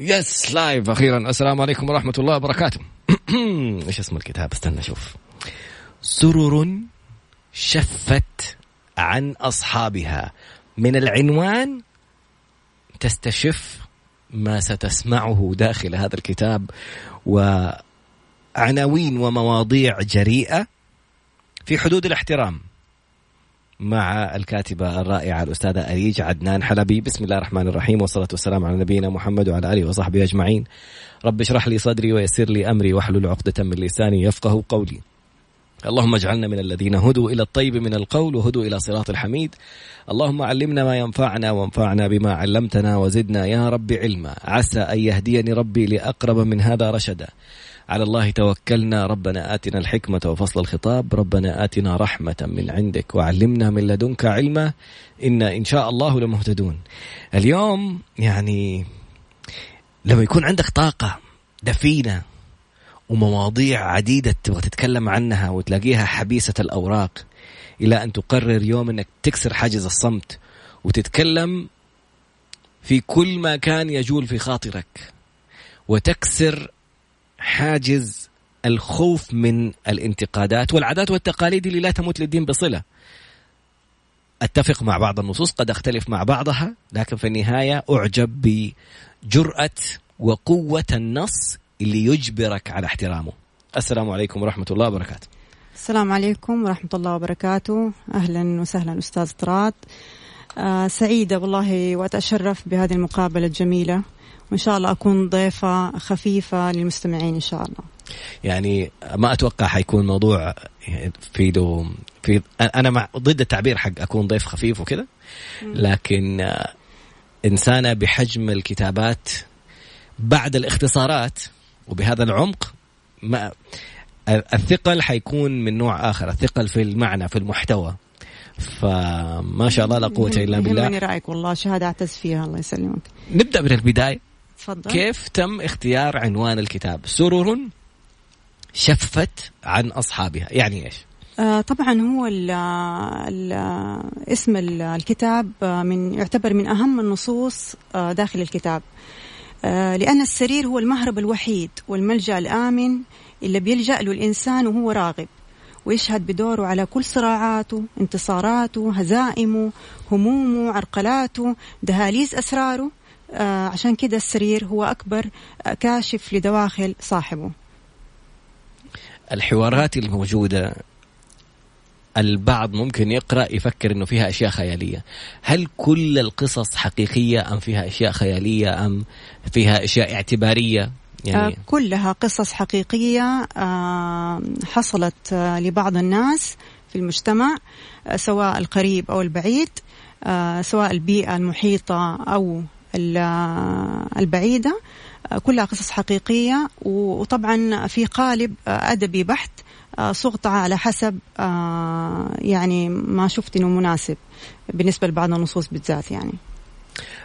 يس لايف أخيرا السلام عليكم ورحمة الله وبركاته. إيش اسم الكتاب؟ استنى أشوف. سرر شفت عن أصحابها. من العنوان تستشف ما ستسمعه داخل هذا الكتاب وعناوين ومواضيع جريئة في حدود الاحترام. مع الكاتبة الرائعة الأستاذة أريج عدنان حلبي. بسم الله الرحمن الرحيم والصلاة والسلام على نبينا محمد وعلى آله وصحبه أجمعين. رب اشرح لي صدري ويسر لي أمري واحلل عقدة من لساني يفقه قولي. اللهم اجعلنا من الذين هدوا إلى الطيب من القول وهدوا إلى صراط الحميد. اللهم علمنا ما ينفعنا وانفعنا بما علمتنا وزدنا يا رب علما. عسى أن يهديني ربي لأقرب من هذا رشدا. على الله توكلنا. ربنا آتنا الحكمة وفصل الخطاب. ربنا آتنا رحمة من عندك وعلمنا من لدنك علما. إنا إن شاء الله لمهتدون. اليوم يعني لما يكون عندك طاقة دفينة ومواضيع عديدة تبغى تتكلم عنها وتلاقيها حبيسة الأوراق إلى أن تقرر يوم أنك تكسر حاجز الصمت وتتكلم في كل ما كان يجول في خاطرك وتكسر حاجز الخوف من الانتقادات والعادات والتقاليد اللي لا تمت للدين بصلة. أتفق مع بعض النصوص قد أختلف مع بعضها لكن في النهاية أعجب بجرأة وقوة النص اللي يجبرك على احترامه. السلام عليكم ورحمة الله وبركاته. السلام عليكم ورحمة الله وبركاته، أهلا وسهلا أستاذ طراد. آه سعيده والله واتشرف بهذه المقابلة الجميلة وإن شاء الله أكون ضيفة خفيفة للمستمعين إن شاء الله. يعني ما أتوقع حيكون موضوع في دو في أنا مع ضد التعبير حق أكون ضيف خفيف وكذا لكن إنسانة بحجم الكتابات بعد الاختصارات وبهذا العمق ما الثقل حيكون من نوع آخر الثقل في المعنى في المحتوى. فما شاء الله لا قوة إلا بالله. يهمني رأيك والله شهادة أعتز فيها الله يسلمك. نبدأ من البداية. تفضل. كيف تم اختيار عنوان الكتاب؟ سرر شفت عن أصحابها. يعني إيش؟ آه طبعا هو ال ال اسم الكتاب من يعتبر من أهم النصوص آه داخل الكتاب. آه لأن السرير هو المهرب الوحيد والملجأ الآمن اللي بيلجأ له الإنسان وهو راغب ويشهد بدوره على كل صراعاته انتصاراته هزائمه همومه عرقلاته دهاليز أسراره. آه عشان كده السرير هو أكبر كاشف لدواخل صاحبه. الحوارات الموجودة البعض ممكن يقرأ يفكر أنه فيها أشياء خيالية. هل كل القصص حقيقية أم فيها أشياء خيالية أم فيها أشياء اعتبارية؟ يعني آه كلها قصص حقيقية آه حصلت آه لبعض الناس في المجتمع آه سواء القريب أو البعيد آه سواء البيئة المحيطة أو البعيدة كلها قصص حقيقية وطبعا في قالب أدبي بحت صغت على حسب يعني ما شفت إنه مناسب بالنسبة لبعض النصوص بالذات يعني.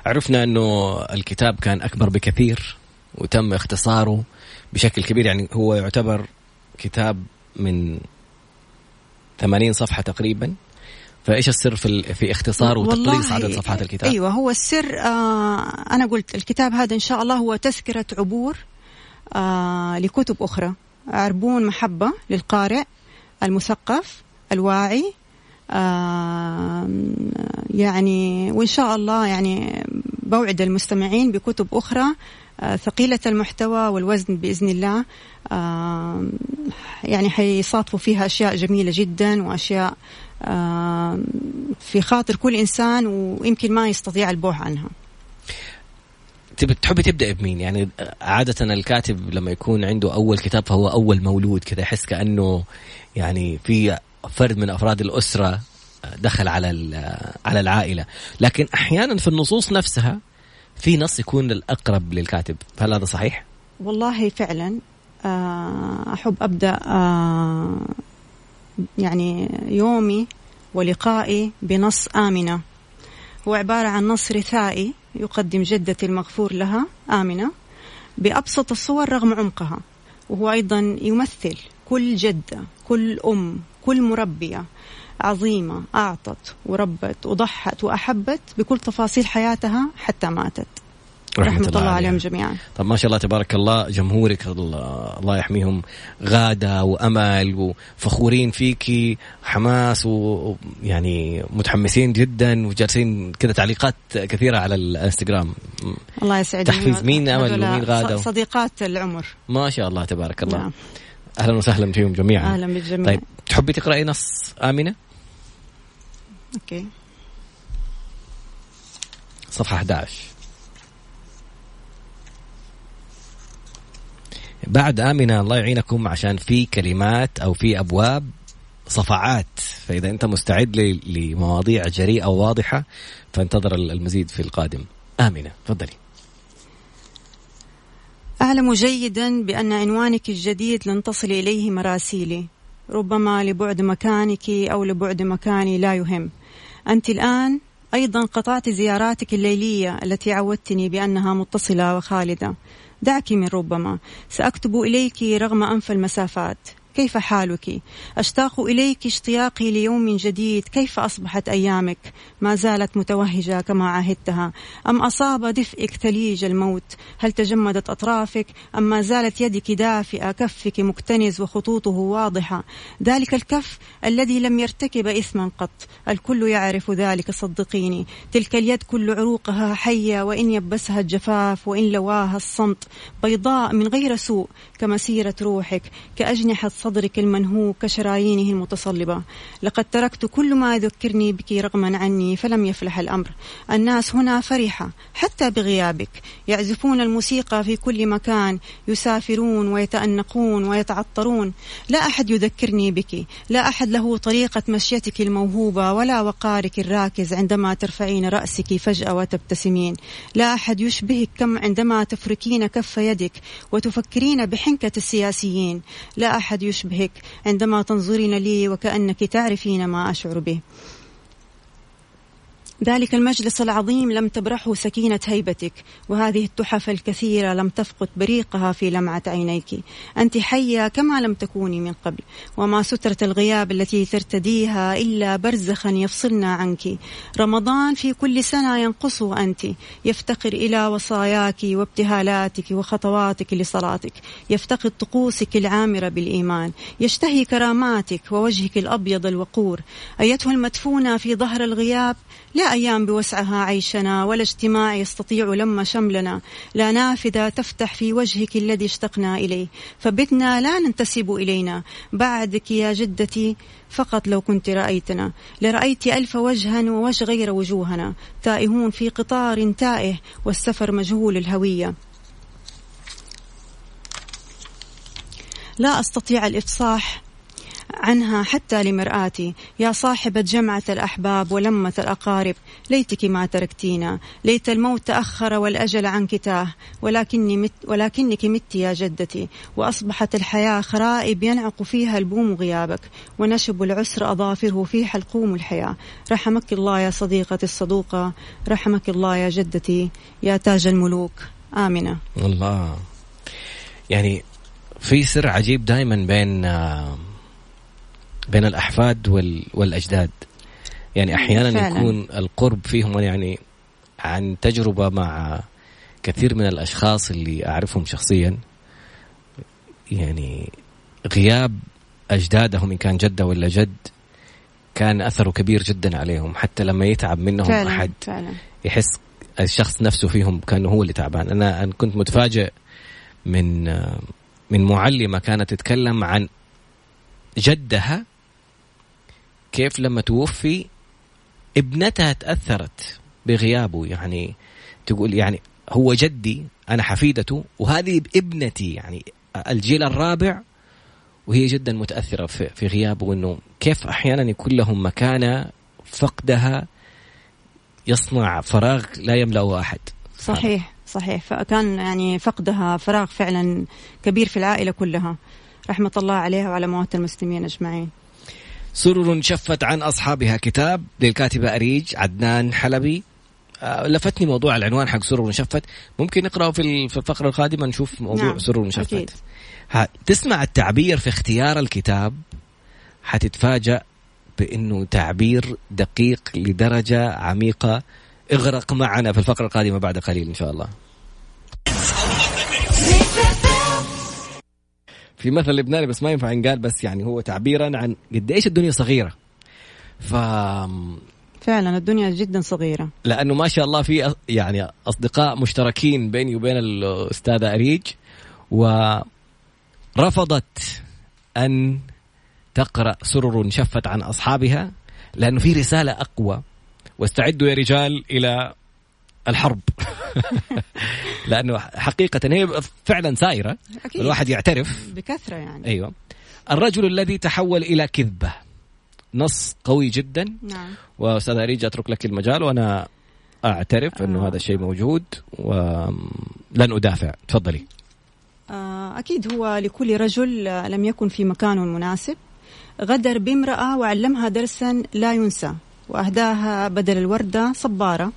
عرفنا إنه الكتاب كان أكبر بكثير وتم اختصاره بشكل كبير يعني هو يعتبر كتاب من 80 صفحة تقريبا. فإيش السر في في اختصار وتقليص عدد صفحات الكتاب؟ أيوه هو السر آه أنا قلت الكتاب هذا إن شاء الله هو تذكرة عبور آه لكتب أخرى عربون محبة للقارئ المثقف الواعي آه يعني وإن شاء الله يعني بوعد المستمعين بكتب أخرى آه ثقيلة المحتوى والوزن بإذن الله آه يعني حيصادفوا فيها أشياء جميلة جدا وأشياء في خاطر كل إنسان ويمكن ما يستطيع البوح عنها. تحبي تبدأ بمين؟ يعني عادة الكاتب لما يكون عنده أول كتاب فهو أول مولود كذا يحس كأنه يعني في فرد من أفراد الأسرة دخل على على العائلة، لكن أحيانا في النصوص نفسها في نص يكون الأقرب للكاتب، هل هذا صحيح؟ والله فعلا أحب أبدأ يعني يومي ولقائي بنص آمنة. هو عبارة عن نص رثائي يقدم جدتي المغفور لها آمنة بأبسط الصور رغم عمقها. وهو أيضا يمثل كل جدة كل أم كل مربية عظيمة أعطت وربت وضحت وأحبت بكل تفاصيل حياتها حتى ماتت. رحمة, رحمة الله, الله عليهم جميعا. طب ما شاء الله تبارك الله جمهورك الله يحميهم. غادة وأمل وفخورين فيكي حماس ويعني متحمسين جدا وجالسين كذا تعليقات كثيرة على الإنستغرام. الله يسعدك تحفيز مين أمل ومين غادة صديقات العمر. ما شاء الله تبارك الله. نعم. أهلا وسهلا فيهم جميعا. أهلا بالجميع. طيب تحبي تقرأي نص آمنة؟ أوكي. صفحة 11 بعد آمنة الله يعينكم عشان في كلمات أو في أبواب صفعات. فإذا أنت مستعد لمواضيع جريئة وواضحة فانتظر المزيد في القادم. آمنة. تفضلي. أعلم جيدا بأن عنوانك الجديد لن تصل إليه مراسيلي. ربما لبعد مكانك أو لبعد مكاني لا يهم. أنت الآن أيضا قطعت زياراتك الليلية التي عودتني بأنها متصلة وخالدة. دعك من ربما. سأكتب إليك رغم أنف المسافات. كيف حالك؟ أشتاق إليك اشتياقي ليوم جديد. كيف أصبحت أيامك؟ ما زالت متوهجة كما عهدتها. أم أصاب دفئك ثليج الموت؟ هل تجمدت أطرافك؟ أم ما زالت يدك دافئة كفك مكتنز وخطوطه واضحة؟ ذلك الكف الذي لم يرتكب إثما قط. الكل يعرف ذلك صدقيني. تلك اليد كل عروقها حية وإن يبسها الجفاف وإن لواها الصمت. بيضاء من غير سوء كمسيرة روحك كأجنحة صدرك المنهوك كشرايينه المتصلبة. لقد تركت كل ما يذكرني بك رغما عني فلم يفلح الأمر. الناس هنا فرحة حتى بغيابك. يعزفون الموسيقى في كل مكان يسافرون ويتأنقون ويتعطرون. لا أحد يذكرني بك. لا أحد له طريقة مشيتك الموهوبة ولا وقارك الراكز عندما ترفعين رأسك فجأة وتبتسمين. لا أحد يشبهك كم عندما تفركين كف يدك وتفكرين بحنكة السياسيين. لا أحد يشبهك عندما تنظرين لي وكأنك تعرفين ما أشعر به. ذلك المجلس العظيم لم تبرحه سكينة هيبتك وهذه التحف الكثيرة لم تفقد بريقها في لمعة عينيك. أنت حية كما لم تكوني من قبل وما سترة الغياب التي ترتديها إلا برزخا يفصلنا عنك. رمضان في كل سنة ينقص أنت. يفتقر إلى وصاياك وابتهالاتك وخطواتك لصلاتك. يفتقد طقوسك العامرة بالإيمان. يشتهي كراماتك ووجهك الأبيض الوقور. أيتها المدفونة في ظهر الغياب؟ لا أيام بوسعها عيشنا ولا اجتماع يستطيع لم شملنا. لا نافذة تفتح في وجهك الذي اشتقنا إليه. فبتنا لا ننتسب إلينا. بعدك يا جدتي فقط لو كنت رأيتنا. لرأيت ألف وجها ووجه غير وجوهنا. تائهون في قطار تائه والسفر مجهول الهوية. لا أستطيع الإفصاح عنها حتى لمرآتي. يا صاحبة جمعة الأحباب ولمة الأقارب ليتك ما تركتينا. ليت الموت تأخر والأجل عنك تاه. ولكني مت ولكنك مت يا جدتي. وأصبحت الحياة خرائب ينعق فيها البوم غيابك. ونشب العسر أظافره في حلقوم الحياة. رحمك الله يا صديقتي الصدوقة رحمك الله يا جدتي. يا تاج الملوك. آمنة. الله. يعني في سر عجيب دائما بين بين الأحفاد وال... والأجداد يعني أحيانا فعلا. يكون القرب فيهم يعني عن تجربة مع كثير من الأشخاص اللي أعرفهم شخصيا يعني غياب أجدادهم إن كان جدة ولا جد كان أثره كبير جدا عليهم حتى لما يتعب منهم فعلا أحد فعلا. يحس الشخص نفسه فيهم كان هو اللي تعبان أنا أنا كنت متفاجئ من من معلمة كانت تتكلم عن جدها كيف لما توفي ابنتها تأثرت بغيابه. يعني تقول يعني هو جدي أنا حفيدته وهذه ابنتي يعني الجيل الرابع وهي جدا متأثرة في, غيابه وأنه كيف أحيانا يكون لهم مكانة فقدها يصنع فراغ لا يملأه أحد. صحيح صحيح. فكان يعني فقدها فراغ فعلا كبير في العائلة كلها. رحمة الله عليها وعلى موات المسلمين أجمعين. سرر شفت عن أصحابها كتاب للكاتبة أريج عدنان حلبي. آه، لفتني موضوع العنوان حق سرر شفت. ممكن نقرأه في الفقرة القادمة نشوف موضوع نعم. سرر شفت. أكيد. تسمع التعبير في اختيار الكتاب؟ حتتفاجأ بأنه تعبير دقيق لدرجة عميقة. اغرق معنا في الفقرة القادمة بعد قليل إن شاء الله. في مثل لبناني بس ما ينفع ينقال بس يعني هو تعبيرا عن قد إيش الدنيا صغيرة. ف فعلا الدنيا جدا صغيرة. لأنه ما شاء الله في يعني أصدقاء مشتركين بيني وبين الأستاذة أريج ورفضت أن تقرأ سرر شفت عن أصحابها لأنه في رسالة أقوى. واستعدوا يا رجال إلى الحرب. لأنه حقيقة هي فعلا سايرة أكيد. الواحد يعترف. بكثرة يعني. أيوة. الرجل الذي تحول إلى كذبة. نص قوي جدا. نعم. واستاذ أريج أترك لك المجال وأنا أعترف إنه آه. هذا الشيء موجود ولن أدافع. تفضلي. آه أكيد هو لكل رجل لم يكن في مكانه المناسب غدر بامرأة وعلمها درسا لا ينسى وأهداها بدل الوردة صبارة.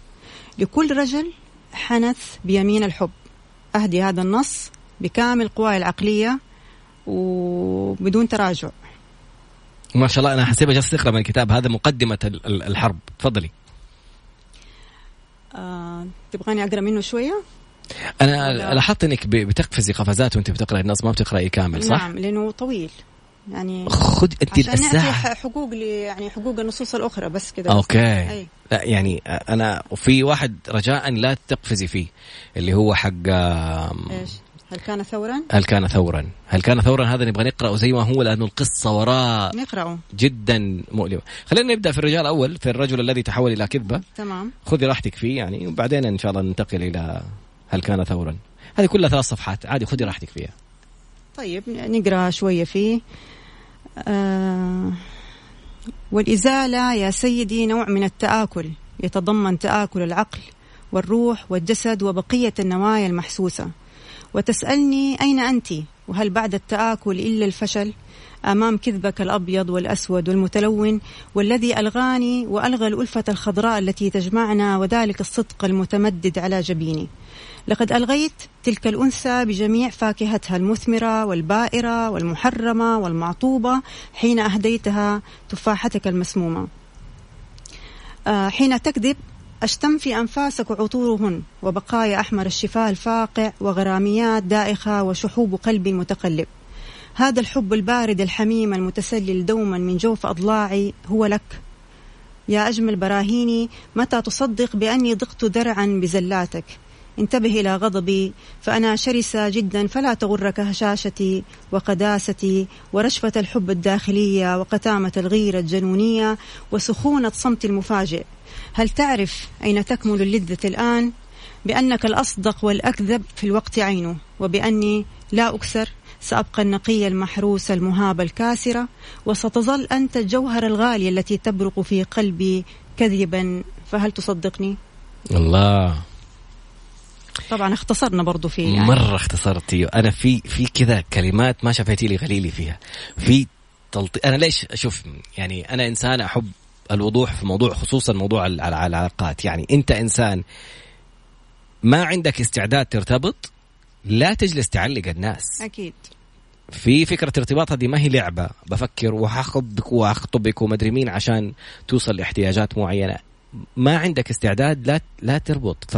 لكل رجل حنث بيمين الحب. أهدي هذا النص بكامل قواي العقلية وبدون تراجع. ما شاء الله أنا حسيبها جالس تقرأ من الكتاب هذا مقدمة الحرب. تفضلي. آه، تبغاني أقرأ منه شوية؟ أنا لاحظت إنك بتقفزي قفزات وأنت بتقرأي النص ما بتقرأي كامل صح؟ نعم لأنه طويل. يعني خذ أنت عشان الساعة حقوق لي يعني حقوق النصوص الأخرى بس كذا أوكي. أي. لا يعني أنا في واحد رجاء لا تقفزي فيه اللي هو حق إيش؟ هل كان ثورا؟ هل كان ثورا؟ هل كان ثورا؟ هذا نبغى نقرأه زي ما هو لأنه القصة وراء نقرأه. جدا مؤلمة. خلينا نبدأ في الرجال أول في الرجل الذي تحول إلى كذبة. تمام. خذي راحتك فيه يعني وبعدين إن شاء الله ننتقل إلى هل كان ثورا. هذه كلها ثلاث صفحات عادي خذي راحتك فيها. طيب نقرأ شوية فيه. آه والإزالة يا سيدي نوع من التآكل يتضمن تآكل العقل والروح والجسد وبقية النوايا المحسوسة. وتسألني أين أنت؟ وهل بعد التآكل إلا الفشل؟ أمام كذبك الأبيض والأسود والمتلون والذي ألغاني وألغى الألفة الخضراء التي تجمعنا وذلك الصدق المتمدد على جبيني. لقد ألغيت تلك الأنثى بجميع فاكهتها المثمرة والبائرة والمحرمة والمعطوبة حين أهديتها تفاحتك المسمومة. آه، حين تكذب أشتم في أنفاسك عطورهن وبقايا أحمر الشفاه الفاقع وغراميات دائخة وشحوب قلب متقلب. هذا الحب البارد الحميم المتسلل دوما من جوف أضلاعي هو لك. يا أجمل براهيني متى تصدق بأني ضقت درعا بزلاتك؟ انتبه إلى غضبي فأنا شرسة جدا فلا تغرك هشاشتي وقداستي ورشفة الحب الداخلية وقتامة الغيرة الجنونية وسخونة صمت المفاجئ هل تعرف أين تكمن اللذة الآن؟ بأنك الأصدق والأكذب في الوقت عينه وبأني لا أكسر سأبقى النقية المحروسة المهابة الكاسرة وستظل أنت الجوهرة الغالية التي تبرق في قلبي كذبا فهل تصدقني؟ الله طبعا اختصرنا برضو في يعني. مرة اختصرتي أنا في في كذا كلمات ما شفيتي لي غليلي فيها. في تلطي... أنا ليش أشوف يعني أنا إنسان أحب الوضوح في موضوع خصوصا موضوع العلاقات. يعني أنت إنسان ما عندك استعداد ترتبط لا تجلس تعلق الناس. أكيد. في فكرة ارتباط هذه ما هي لعبة. بفكر وحخطبك واخطبك ومدري مين عشان توصل لاحتياجات معينة. ما عندك استعداد لا لا تربط ف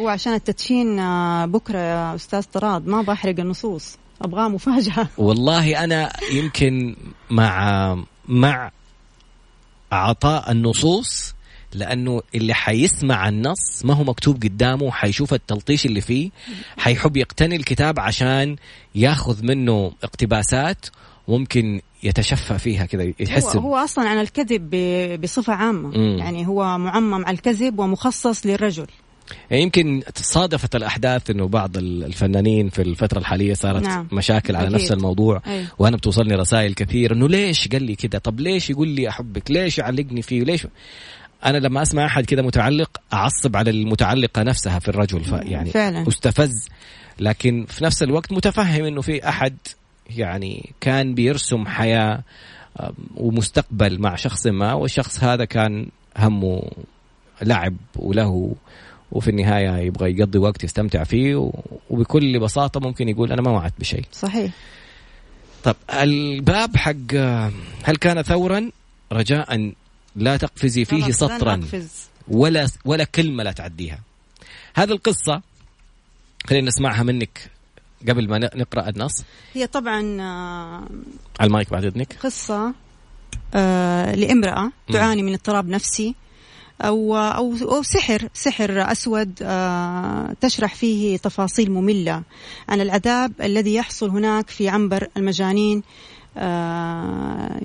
هو عشان التدشين آه، بكرة يا أستاذ طراد ما بحرق النصوص ابغاه مفاجأة. والله أنا يمكن مع مع اعطاء النصوص لأنه اللي حيسمع النص ما هو مكتوب قدامه حيشوف التلطيش اللي فيه حيحب يقتني الكتاب عشان ياخذ منه اقتباسات ممكن يتشفى فيها كذا يحس هو, هو أصلا عن الكذب بصفة عامة مم. يعني هو معمم على الكذب ومخصص للرجل يعني يمكن صادفت الأحداث إنه بعض الفنانين في الفترة الحالية صارت نعم. مشاكل على أكيد. نفس الموضوع أي. وأنا بتوصلني رسائل كثير إنه ليش قال لي كذا طب ليش يقول لي أحبك ليش يعلقني فيه ليش أنا لما أسمع أحد كذا متعلق أعصب على المتعلقة نفسها في الرجل فيعني فعلا. أستفز لكن في نفس الوقت متفهم إنه في أحد يعني كان بيرسم حياة ومستقبل مع شخص ما والشخص هذا كان همه لعب وله وفي النهاية يبغى يقضي وقت يستمتع فيه وبكل بساطة ممكن يقول أنا ما وعدت بشيء. صحيح. طب الباب حق هل كان ثورا رجاء لا تقفزي فيه سطرا ولا ولا كلمة لا تعديها. هذه القصة خلينا نسمعها منك قبل ما نقرأ النص. هي طبعا آه، على المايك بعد إذنك. قصة آه لامرأة تعاني من اضطراب نفسي أو, أو, أو سحر سحر أسود آه تشرح فيه تفاصيل مملة عن العذاب الذي يحصل هناك في عنبر المجانين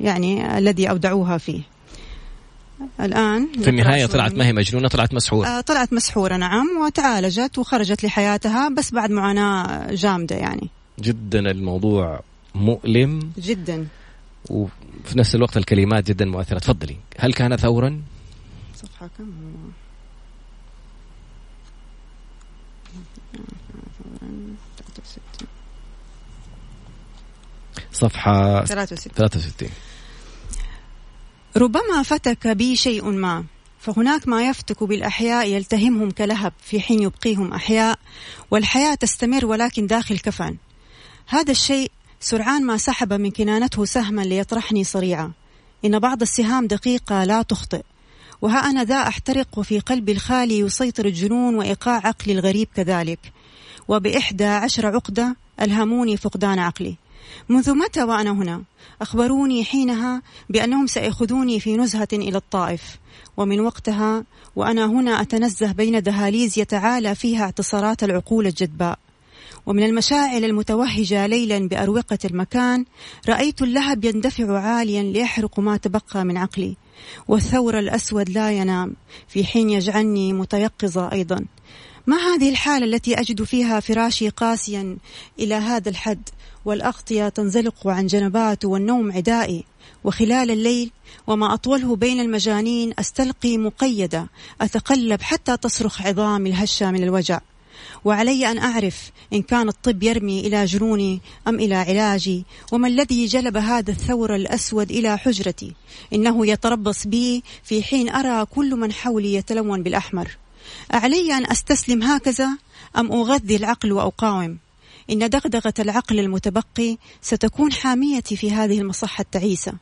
يعني الذي أودعوها فيه. الآن في النهاية طلعت ما هي مجنونة؟ طلعت مسحورة. آه طلعت مسحورة نعم وتعالجت وخرجت لحياتها بس بعد معاناة جامدة يعني. جدا الموضوع مؤلم. جدا. وفي نفس الوقت الكلمات جدا مؤثرة. تفضلي. هل كان ثورا صفحة كم؟ هو صفحة 63 63 ربما فتك بي شيء ما فهناك ما يفتك بالأحياء يلتهمهم كلهب في حين يبقيهم أحياء والحياة تستمر ولكن داخل كفن. هذا الشيء سرعان ما سحب من كنانته سهما ليطرحني صريعا. إن بعض السهام دقيقة لا تخطئ. وها أنا ذا أحترق وفي قلبي الخالي يسيطر الجنون وإيقاع عقلي الغريب كذلك. وبإحدى عشر عقدة ألهموني فقدان عقلي. منذ متى وأنا هنا؟ أخبروني حينها بأنهم سيأخذوني في نزهة إلى الطائف ومن وقتها وأنا هنا أتنزه بين دهاليز يتعالى فيها اعتصارات العقول الجدباء ومن المشاعل المتوهجة ليلا بأروقة المكان رأيت اللهب يندفع عاليا ليحرق ما تبقى من عقلي والثور الأسود لا ينام في حين يجعلني متيقظة أيضا ما هذه الحالة التي أجد فيها فراشي قاسيا إلى هذا الحد؟ والأغطية تنزلق عن جنبات والنوم عدائي. وخلال الليل وما أطوله بين المجانين أستلقي مقيدة أتقلب حتى تصرخ عظامي الهشة من الوجع. وعلي أن أعرف إن كان الطب يرمي إلى جنوني أم إلى علاجي وما الذي جلب هذا الثور الأسود إلى حجرتي؟ إنه يتربص بي في حين أرى كل من حولي يتلون بالأحمر. أعلي أن أستسلم هكذا أم أغذي العقل وأقاوم؟ إن دغدغة العقل المتبقي ستكون حاميتي في هذه المصحة التعيسة.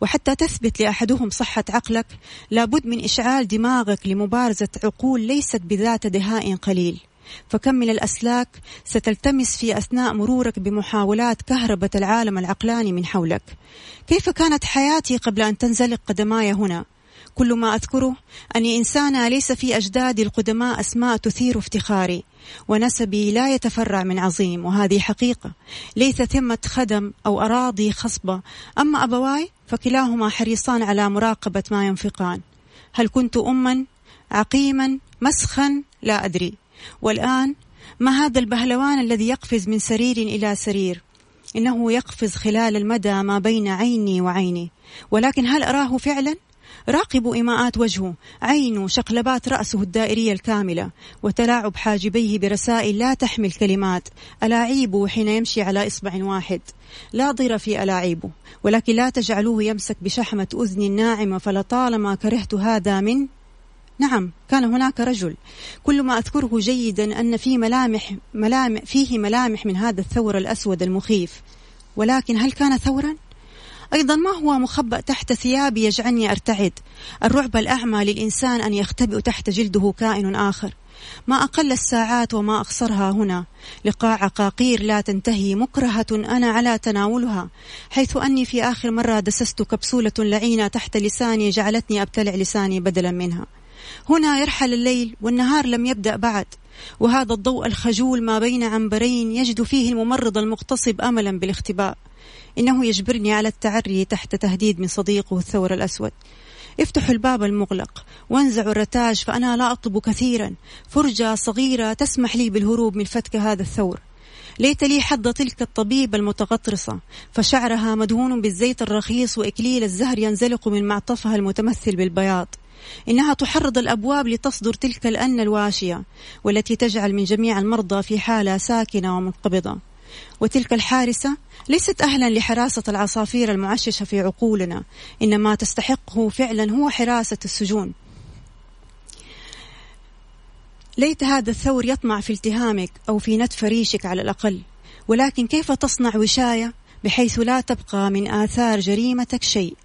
وحتى تثبت لأحدهم صحة عقلك لابد من إشعال دماغك لمبارزة عقول ليست بذات دهاء قليل. فكم من الأسلاك ستلتمس في أثناء مرورك بمحاولات كهربة العالم العقلاني من حولك. كيف كانت حياتي قبل أن تنزلق قدماي هنا؟ كل ما أذكره أني إنسانة ليس في أجدادي القدماء أسماء تثير افتخاري ونسبي لا يتفرع من عظيم وهذه حقيقة. ليس ثمة خدم أو أراضي خصبة. أما أبواي فكلاهما حريصان على مراقبة ما ينفقان. هل كنت أما؟ عقيما؟ مسخا؟ لا أدري. والآن ما هذا البهلوان الذي يقفز من سرير إلى سرير؟ إنه يقفز خلال المدى ما بين عيني وعيني. ولكن هل أراه فعلا؟ راقبوا إيماءات وجهه عينه شقلبات رأسه الدائرية الكاملة وتلاعب حاجبيه برسائل لا تحمل كلمات ألاعيبه حين يمشي على إصبع واحد. لا ضر في ألاعيبه ولكن لا تجعلوه يمسك بشحمة أذن ناعمة فلطالما كرهت هذا من نعم كان هناك رجل. كل ما أذكره جيدا أن في ملامح, ملامح فيه ملامح من هذا الثور الأسود المخيف. ولكن هل كان ثورا؟ أيضا ما هو مخبأ تحت ثيابي يجعلني أرتعد؟ الرعب الأعمى للإنسان أن يختبئ تحت جلده كائن آخر. ما أقل الساعات وما أخسرها هنا. لقاء عقاقير لا تنتهي مكرهة أنا على تناولها. حيث أني في آخر مرة دسست كبسولة لعينة تحت لساني جعلتني أبتلع لساني بدلا منها. هنا يرحل الليل والنهار لم يبدأ بعد. وهذا الضوء الخجول ما بين عنبرين يجد فيه الممرض المغتصب أملا بالاختباء. إنه يجبرني على التعري تحت تهديد من صديقه الثور الأسود. افتحوا الباب المغلق وانزعوا الرتاج فأنا لا أطلب كثيرا. فرجة صغيرة تسمح لي بالهروب من فتك هذا الثور. ليت لي حظ تلك الطبيبة المتغطرسة. فشعرها مدهون بالزيت الرخيص وإكليل الزهر ينزلق من معطفها المتمثل بالبياض. إنها تحرض الأبواب لتصدر تلك الأنة الواشية والتي تجعل من جميع المرضى في حالة ساكنة ومنقبضة. وتلك الحارسة ليست أهلا لحراسة العصافير المعششة في عقولنا إنما تستحقه فعلا هو حراسة السجون. ليت هذا الثور يطمع في التهامك أو في نتف ريشك على الأقل ولكن كيف تصنع وشاية بحيث لا تبقى من آثار جريمتك شيء؟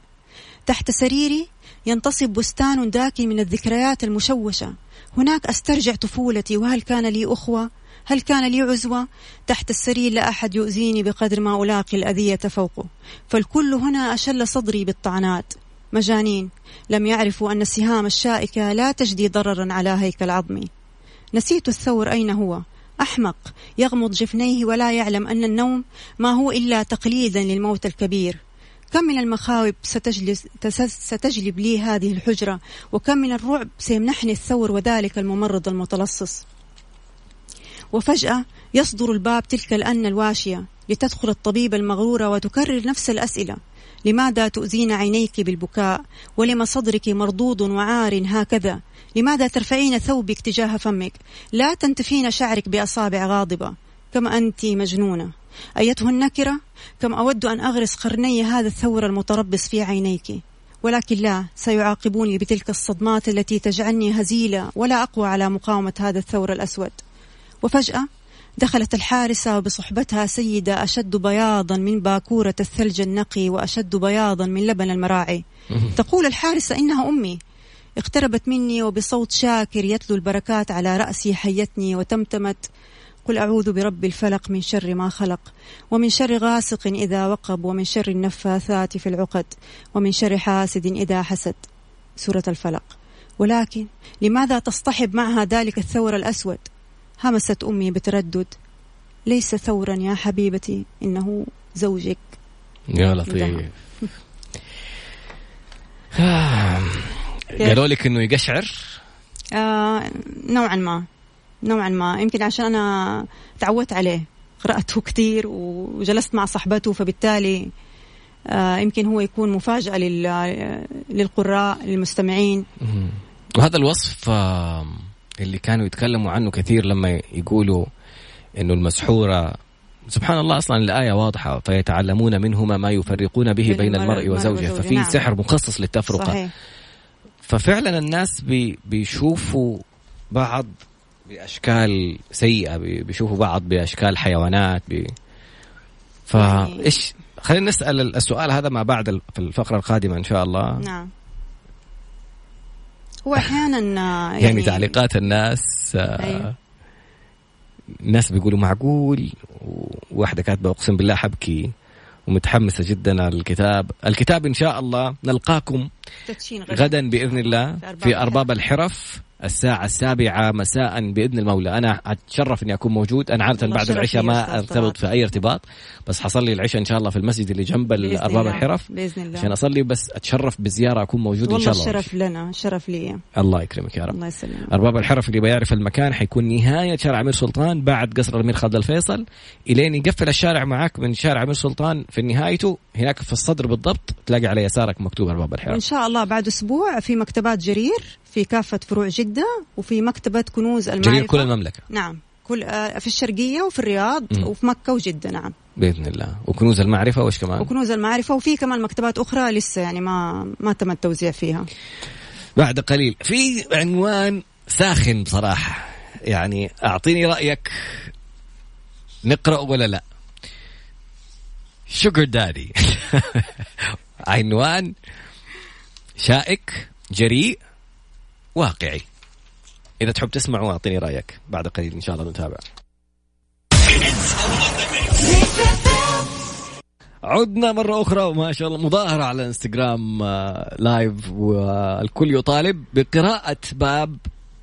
تحت سريري ينتصب بستان داكن من الذكريات المشوشة. هناك أسترجع طفولتي وهل كان لي أخوة؟ هل كان لي عزوة؟ تحت السرير لا أحد يؤذيني بقدر ما ألاقي الأذية فوقه. فالكل هنا أشل صدري بالطعنات. مجانين. لم يعرفوا أن السهام الشائكة لا تجدي ضررا على هيكل عظمي نسيت الثور أين هو. أحمق. يغمض جفنيه ولا يعلم أن النوم ما هو إلا تقليدا للموت الكبير. كم من المخاوب ستجلس ستجلب لي هذه الحجرة؟ وكم من الرعب سيمنحني الثور وذلك الممرض المتلصص؟ وفجأة يصدر الباب تلك الأن الواشية لتدخل الطبيبة المغرورة وتكرر نفس الأسئلة. لماذا تؤذين عينيك بالبكاء؟ ولم صدرك مردود وعار هكذا؟ لماذا ترفعين ثوبك تجاه فمك؟ لا تنتفين شعرك بأصابع غاضبة. كما أنت مجنونة. أيته النكرة؟ كم أود أن أغرس قرني هذا الثور المتربص في عينيك. ولكن لا سيعاقبوني بتلك الصدمات التي تجعلني هزيلة ولا أقوى على مقاومة هذا الثور الأسود. وفجأة دخلت الحارسة بصحبتها سيدة أشد بياضا من باكورة الثلج النقي وأشد بياضا من لبن المراعي. تقول الحارسة إنها أمي. اقتربت مني وبصوت شاكر يتلو البركات على رأسي حيتني وتمتمت. قل أعوذ برب الفلق من شر ما خلق ومن شر غاسق إذا وقب ومن شر النفاثات في العقد ومن شر حاسد إذا حسد. سورة الفلق. ولكن لماذا تصطحب معها ذلك الثور الأسود؟ همست أمي بتردد. ليس ثورا يا حبيبتي إنه زوجك. يا لطيف. قالوا لك إنه يقشعر؟ آه نوعا ما. نوعا ما. يمكن عشان أنا تعودت عليه. قرأته كثير وجلست مع صحبته فبالتالي آه يمكن هو يكون مفاجأة للقراء للمستمعين. وهذا الوصف آه اللي كانوا يتكلموا عنه كثير لما يقولوا إنه المسحورة. سبحان الله أصلا الآية واضحة. فيتعلمون منهما ما يفرقون به بين المرء وزوجه. ففي نعم. سحر مخصص للتفرقة. صحيح. ففعلا الناس بي بيشوفوا بعض بأشكال سيئة بيشوفوا بعض بأشكال حيوانات بي فإيش؟ خلينا نسأل السؤال هذا ما بعد في الفقرة القادمة إن شاء الله. نعم. هو أحيانا يعني, يعني تعليقات الناس آه، أيوه. الناس بيقولوا معقول وواحدة كاتبة أقسم بالله حبكي ومتحمسة جدا على الكتاب. الكتاب إن شاء الله نلقاكم غدا. بإذن الله في أرباب الحرف. الساعة السابعة مساء بإذن المولى. أنا أتشرف إني أكون موجود. أنا عادة بعد العشاء ما أرتبط في أي ارتباط بس حصلي العشاء إن شاء الله في المسجد اللي جنب أرباب الحرف. بإذن الله. عشان أصلي بس أتشرف بزيارة أكون موجود إن شاء الله. الشرف لنا شرف لي. الله يكرمك يا رب. الله يسلمك. أرباب الحرف اللي بيعرف المكان حيكون نهاية شارع أمير سلطان بعد قصر الأمير خالد الفيصل. إلين يقفل الشارع معك من شارع أمير سلطان في نهايته. هناك في الصدر بالضبط تلاقي على يسارك مكتوب أرباب الحرف. إن شاء الله بعد أسبوع في مكتبات جرير. في كافة فروع جدة وفي مكتبة كنوز المعرفة. جرير كل المملكة. نعم. كل آه، في الشرقية وفي الرياض م. وفي مكة وجدة نعم. بإذن الله. وكنوز المعرفة وش كمان؟ وكنوز المعرفة وفي كمان مكتبات أخرى لسه يعني ما ما تم التوزيع فيها. بعد قليل. في عنوان ساخن بصراحة. يعني أعطيني رأيك. نقرأ ولا لا؟ sugar daddy عنوان شائك جريء واقعي. إذا تحب تسمع وأعطيني رأيك. بعد قليل إن شاء الله نتابع. عدنا مرة أخرى وما شاء الله مظاهرة على إنستغرام آه، live والكل يطالب بقراءة باب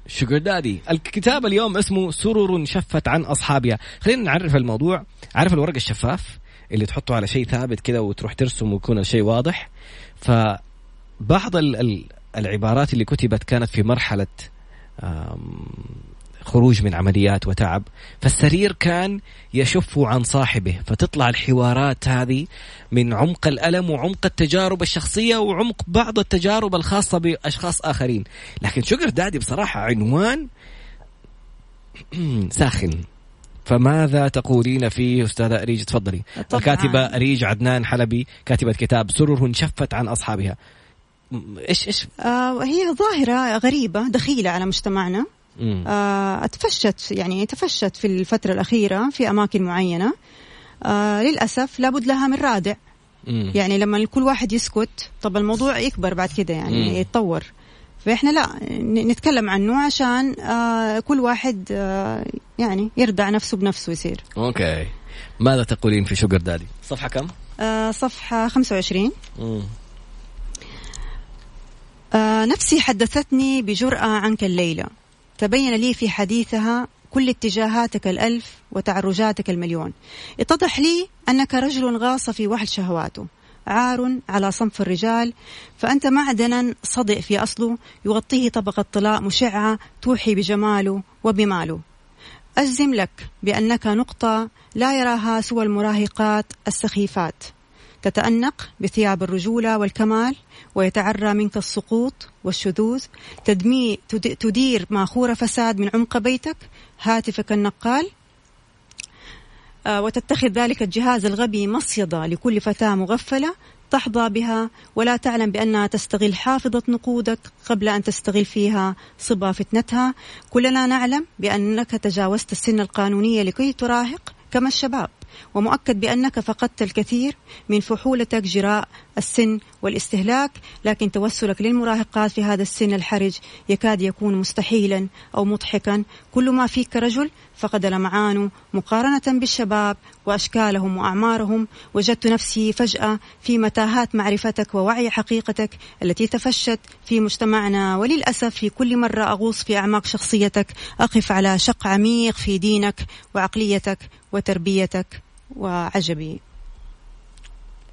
sugar daddy الكتاب اليوم اسمه سرر شفت عن أصحابها. خلينا نعرف الموضوع. عارف الورق الشفاف اللي تحطه على شيء ثابت كذا وتروح ترسم ويكون الشيء واضح؟ فبعض العبارات اللي كتبت كانت في مرحلة خروج من عمليات وتعب. فالسرير كان يشف عن صاحبه. فتطلع الحوارات هذه من عمق الألم وعمق التجارب الشخصية وعمق بعض التجارب الخاصة بأشخاص آخرين. لكن شجر دادي بصراحة عنوان ساخن. فماذا تقولين فيه أستاذة أريج تفضلي. طبعا. الكاتبة أريج عدنان حلبي كاتبة كتاب سرر شفت عن أصحابها. إيش إيش؟ آه هي ظاهرة غريبة دخيلة على مجتمعنا. آه اتفشت يعني تفشت في الفترة الأخيرة في أماكن معينة. آه للأسف لابد لها من رادع. مم. يعني لما كل واحد يسكت طب الموضوع يكبر بعد كده يعني مم. يتطور. فإحنا لا نتكلم عنه عشان آه كل واحد آه يعني يردع نفسه بنفسه يصير okay. ماذا تقولين في sugar daddy؟ صفحة كم؟ آه صفحة 25 آه نفسي حدثتني بجرأة عنك الليلة. تبين لي في حديثها كل اتجاهاتك الألف وتعرجاتك المليون. اتضح لي أنك رجل غاص في وحل شهواته. عار على صنف الرجال فأنت معدنا صدئ في أصله يغطيه طبقة طلاء مشعة توحي بجماله وبماله. أجزم لك بأنك نقطة لا يراها سوى المراهقات السخيفات. تتأنق بثياب الرجولة والكمال ويتعرى منك السقوط والشذوذ تدمي تدير ماخور فساد من عمق بيتك هاتفك النقال آه، وتتخذ ذلك الجهاز الغبي مصيدة لكل فتاة مغفلة تحظى بها ولا تعلم بأنها تستغل حافظة نقودك قبل أن تستغل فيها صبا فتنتها. كلنا نعلم بأنك تجاوزت السن القانونية لكي تراهق كما الشباب. ومؤكد بأنك فقدت الكثير من فحولتك جراء السن والاستهلاك لكن توسلك للمراهقات في هذا السن الحرج يكاد يكون مستحيلا أو مضحكا. كل ما فيك رجل فقد لمعان مقارنة بالشباب وأشكالهم وأعمارهم. وجدت نفسي فجأة في متاهات معرفتك ووعي حقيقتك التي تفشت في مجتمعنا. وللأسف في كل مرة أغوص في أعماق شخصيتك أقف على شق عميق في دينك وعقليتك وتربيتك. وعجبي.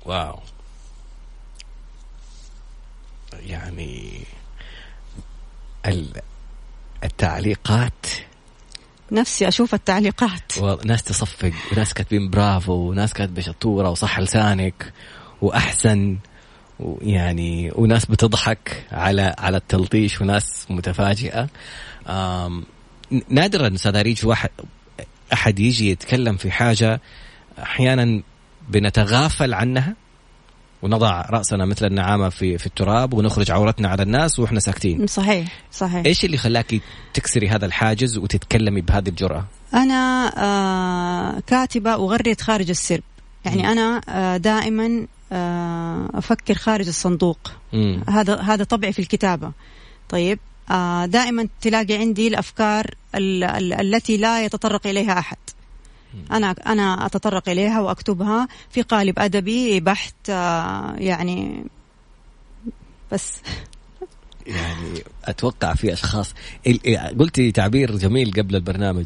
واو. يعني التعليقات. نفسي أشوف التعليقات. وناس تصفق وناس كاتبين برافو وناس كاتبة شطورة وصح لسانك وأحسن. ويعني وناس بتضحك على على التلطيش وناس متفاجئة. نادرا أستاذ واحد أحد يجي يتكلم في حاجة أحيانا بنتغافل عنها ونضع رأسنا مثل النعامة في في التراب ونخرج عورتنا على الناس وإحنا ساكتين. صحيح صحيح. إيش اللي خلاكي تكسري هذا الحاجز وتتكلمي بهذه الجرأة؟ أنا آه كاتبة اغرد خارج السرب. يعني م. أنا آه دائما آه أفكر خارج الصندوق. م. هذا هذا طبعي في الكتابة. طيب آه دائما تلاقي عندي الأفكار ال ال التي لا يتطرق إليها أحد. أنا أنا أتطرق إليها وأكتبها في قالب أدبي بحت آه، يعني بس. يعني أتوقع في أشخاص قلتي تعبير جميل قبل البرنامج.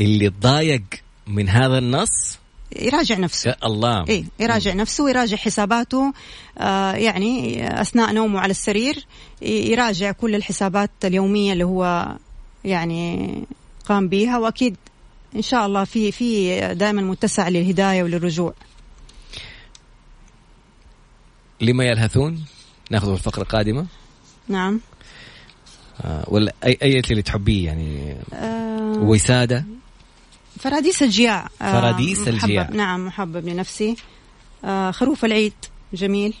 اللي تضايق من هذا النص؟ يراجع نفسه. الله. إيه يراجع نفسه ويراجع حساباته آه يعني أثناء نومه على السرير يراجع كل الحسابات اليومية اللي هو يعني قام بها وأكيد إن شاء الله في في دائما متسع للهداية وللرجوع. لما يلهثون؟ ناخذ الفقرة القادمة. نعم. آه ولا أي أي اللي تحبيه يعني؟ آه وسادة؟ فراديس الجياع. آه فراديس الجياع. نعم محبب لنفسي. آه خروف العيد جميل.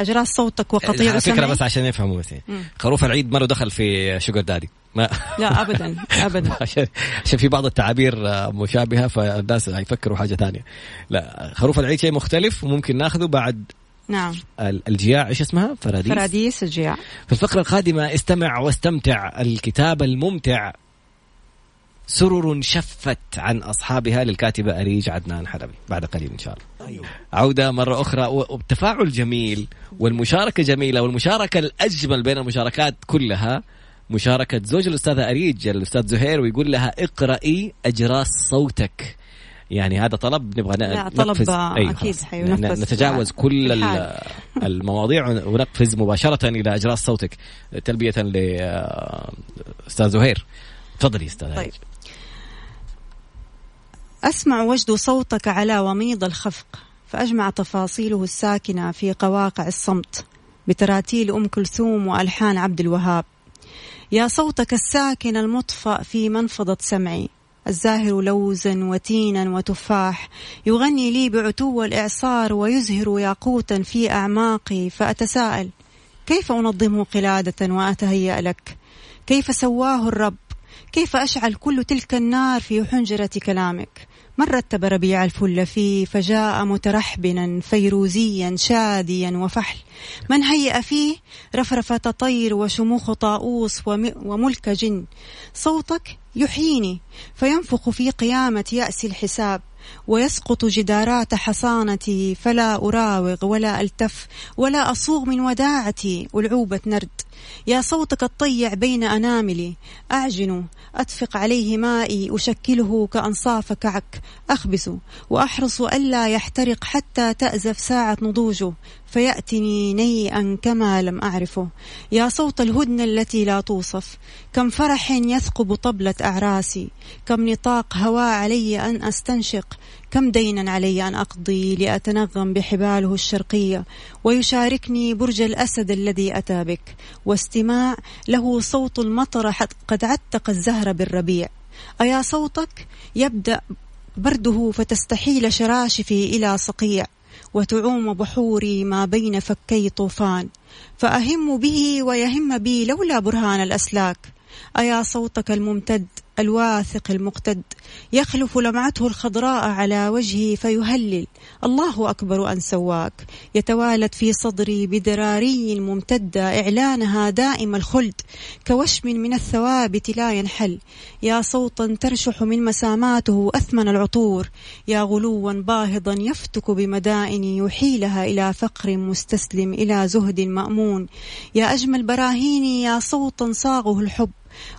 اجراس صوتك وقطيع على فكرة بس عشان يفهموا بس خروف العيد ما له دخل في sugar daddy. ما. لا ابدا ابدا. عشان عشان في بعض التعابير مشابهة فالناس يفكروا حاجة ثانية. لا خروف العيد شيء مختلف وممكن ناخذه بعد نعم. الجياع. إيش اسمها؟ فراديس؟ فراديس الجياع. في الفقرة القادمة استمع واستمتع. الكتاب الممتع سرر شفت عن أصحابها للكاتبة أريج عدنان حلبي. بعد قليل إن شاء الله. أيوه. عودة مرة أخرى. وبتفاعل جميل والمشاركة جميلة والمشاركة الأجمل بين المشاركات كلها مشاركة زوج الأستاذة أريج الأستاذ زهير ويقول لها اقرأي أجراس صوتك. يعني هذا طلب نبغى لا طلب أيوه أكيد حينفذ نتجاوز كل المواضيع ونقفز مباشرة إلى أجراس صوتك. تلبية لأستاذ زهير. تفضلي أستاذ طيب. أسمع وجد صوتك على وميض الخفق فأجمع تفاصيله الساكنة في قواقع الصمت. بتراتيل أم كلثوم وألحان عبد الوهاب. يا صوتك الساكن المطفأ في منفضة سمعي. الزاهر لوزا وتينا وتفاح يغني لي بعتو الإعصار ويزهر ياقوتا في أعماقي فأتساءل كيف أنظمه قلادة وأتهيأ لك؟ كيف سواه الرب؟ كيف أشعل كل تلك النار في حنجرة كلامك؟ من رتب ربيع الفل فيه فجاء مترحبنا فيروزيا شاديا وفحل. من هيأ فيه؟ رفرفة طير وشموخ طاؤوس وملك جن. صوتك يحييني فينفخ في قيامة يأس الحساب ويسقط جدارات حصانتي فلا أراوغ ولا ألتف ولا أصوغ من وداعتي ألعوبة نرد. يا صوتك الطيع بين أناملي. أعجن. أدفق عليه مائي. أشكله كأنصاف كعك. أخبس وأحرص ألا يحترق حتى تأزف ساعة نضوجه. فيأتني نيئا كما لم أعرفه. يا صوت الهدن التي لا توصف. كم فرح يثقب طبلة أعراسي. كم نطاق هواء علي أن أستنشق. كم دينا علي أن أقضي لأتنغم بحباله الشرقية ويشاركني برج الأسد الذي أتى بك. واستماع له صوت المطر قد عتق الزهر بالربيع. أيا صوتك؟ يبدأ برده فتستحيل شراشفي إلى صقيع. وتعوم بحوري ما بين فكي طوفان. فأهم به ويهم بي لولا برهان الأسلاك. أيا صوتك الممتد؟ الواثق المقتد. يخلف لمعته الخضراء على وجهي فيهلل. الله أكبر أن سواك. يتوالد في صدري بدراري ممتدة. إعلانها دائم الخلد. كوشم من الثوابت لا ينحل. يا صوتا ترشح من مساماته أثمن العطور. يا غلوا باهظا يفتك بمدائن يحيلها إلى فقر مستسلم إلى زهد مأمون. يا أجمل براهيني يا صوتا صاغه الحب.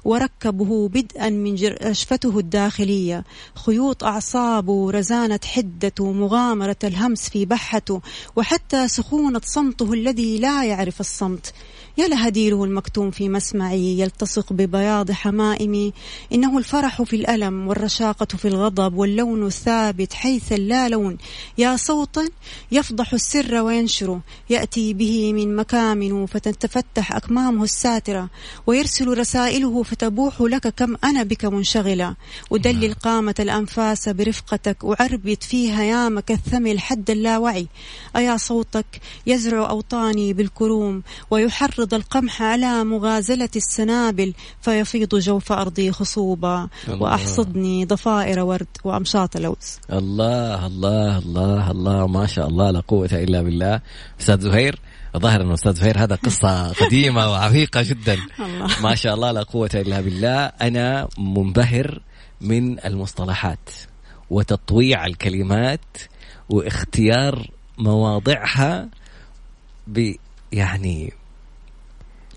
وركبه بدءا من جرشفته الداخلية. خيوط أعصابه رزانة حدته مغامرة الهمس في بحته وحتى سخونة صمته الذي لا يعرف الصمت. يا لهديره المكتوم في مسمعي يلتصق ببياض حمائمي. إنه الفرح في الألم والرشاقة في الغضب واللون الثابت حيث اللا لون. يا صوتا يفضح السر وينشره يأتي به من مكامن فتتفتح أكمامه الساترة. ويرسل رسائله فتبوح لك كم أنا بك منشغلة. أدلل. قامة الأنفاس برفقتك. أعربت فيها يامك الثمل حد اللاوعي. أيا صوتك يزرع أوطاني بالكروم. ويحرض يفرض القمح على مغازلة السنابل فيفيض جوف أرضي خصوبا وأحصدني ضفائر ورد وأمشاط لوز. الله الله الله الله. ما شاء الله لا قوة إلا بالله. أستاذ زهير الظاهر انه أستاذ زهير هذا قصة قديمة وعميقة جدا. ما شاء الله لا قوة إلا بالله. أنا منبهر من المصطلحات وتطويع الكلمات واختيار مواضعها ب يعني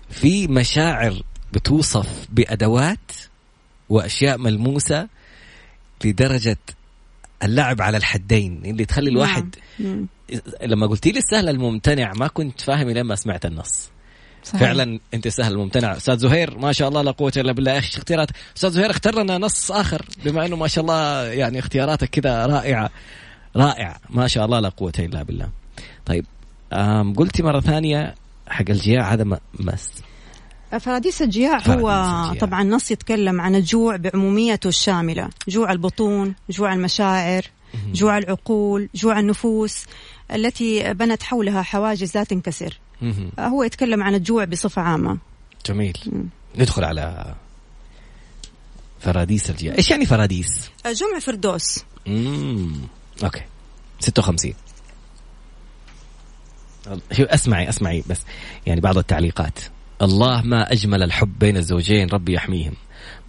في مشاعر بتوصف بأدوات وأشياء ملموسة لدرجة اللعب على الحدين اللي تخلي نعم. الواحد نعم. لما قلتي لي السهل الممتنع ما كنت فاهم لما سمعت النص صحيح. فعلا أنت سهل الممتنع أستاذ زهير ما شاء الله لا قوة إلا بالله أخي اختيارات أستاذ زهير اختار لنا نص آخر بما إنه ما شاء الله يعني اختياراتك كذا رائعة رائع ما شاء الله لا قوة إلا بالله طيب قلتي مرة ثانية حق الجياع هذا مس. فراديس الجياع هو الجياع. طبعا نص يتكلم عن الجوع بعموميته الشاملة. جوع البطون جوع المشاعر جوع العقول جوع النفوس التي بنت حولها حواجز لا تنكسر هو يتكلم عن الجوع بصفة عامة. جميل. ندخل على فراديس الجياع. إيش يعني فراديس جمع فردوس. امم okay. 56 شو اسمعي اسمعي بس. يعني بعض التعليقات. الله ما أجمل الحب بين الزوجين ربي يحميهم.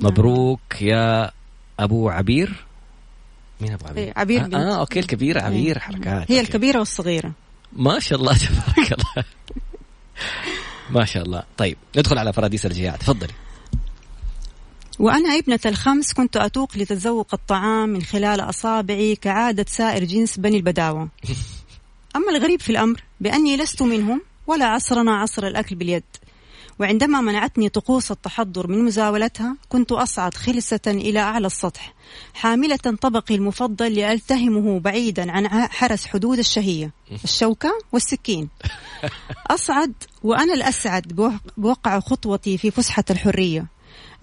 نعم. مبروك يا أبو عبير. مين أبو عبير؟ إيه عبير آه. آه okay الكبيرة عبير إيه. حركات. هي okay. الكبيرة والصغيرة. ما شاء الله تبارك الله. ما شاء الله. طيب ندخل على فراديس الجياع تفضلي. وأنا ابنة الخمس كنت أتوق لتذوق الطعام من خلال أصابعي كعادة سائر جنس بني البداوة. أما الغريب في الأمر بأني لست منهم ولا عصرنا عصر الأكل باليد. وعندما منعتني طقوس التحضر من مزاولتها كنت أصعد خلسة إلى أعلى السطح حاملة طبقي المفضل لألتهمه بعيدا عن حرس حدود الشهية الشوكة والسكين. أصعد وأنا الأسعد بوقع خطوتي في فسحة الحرية.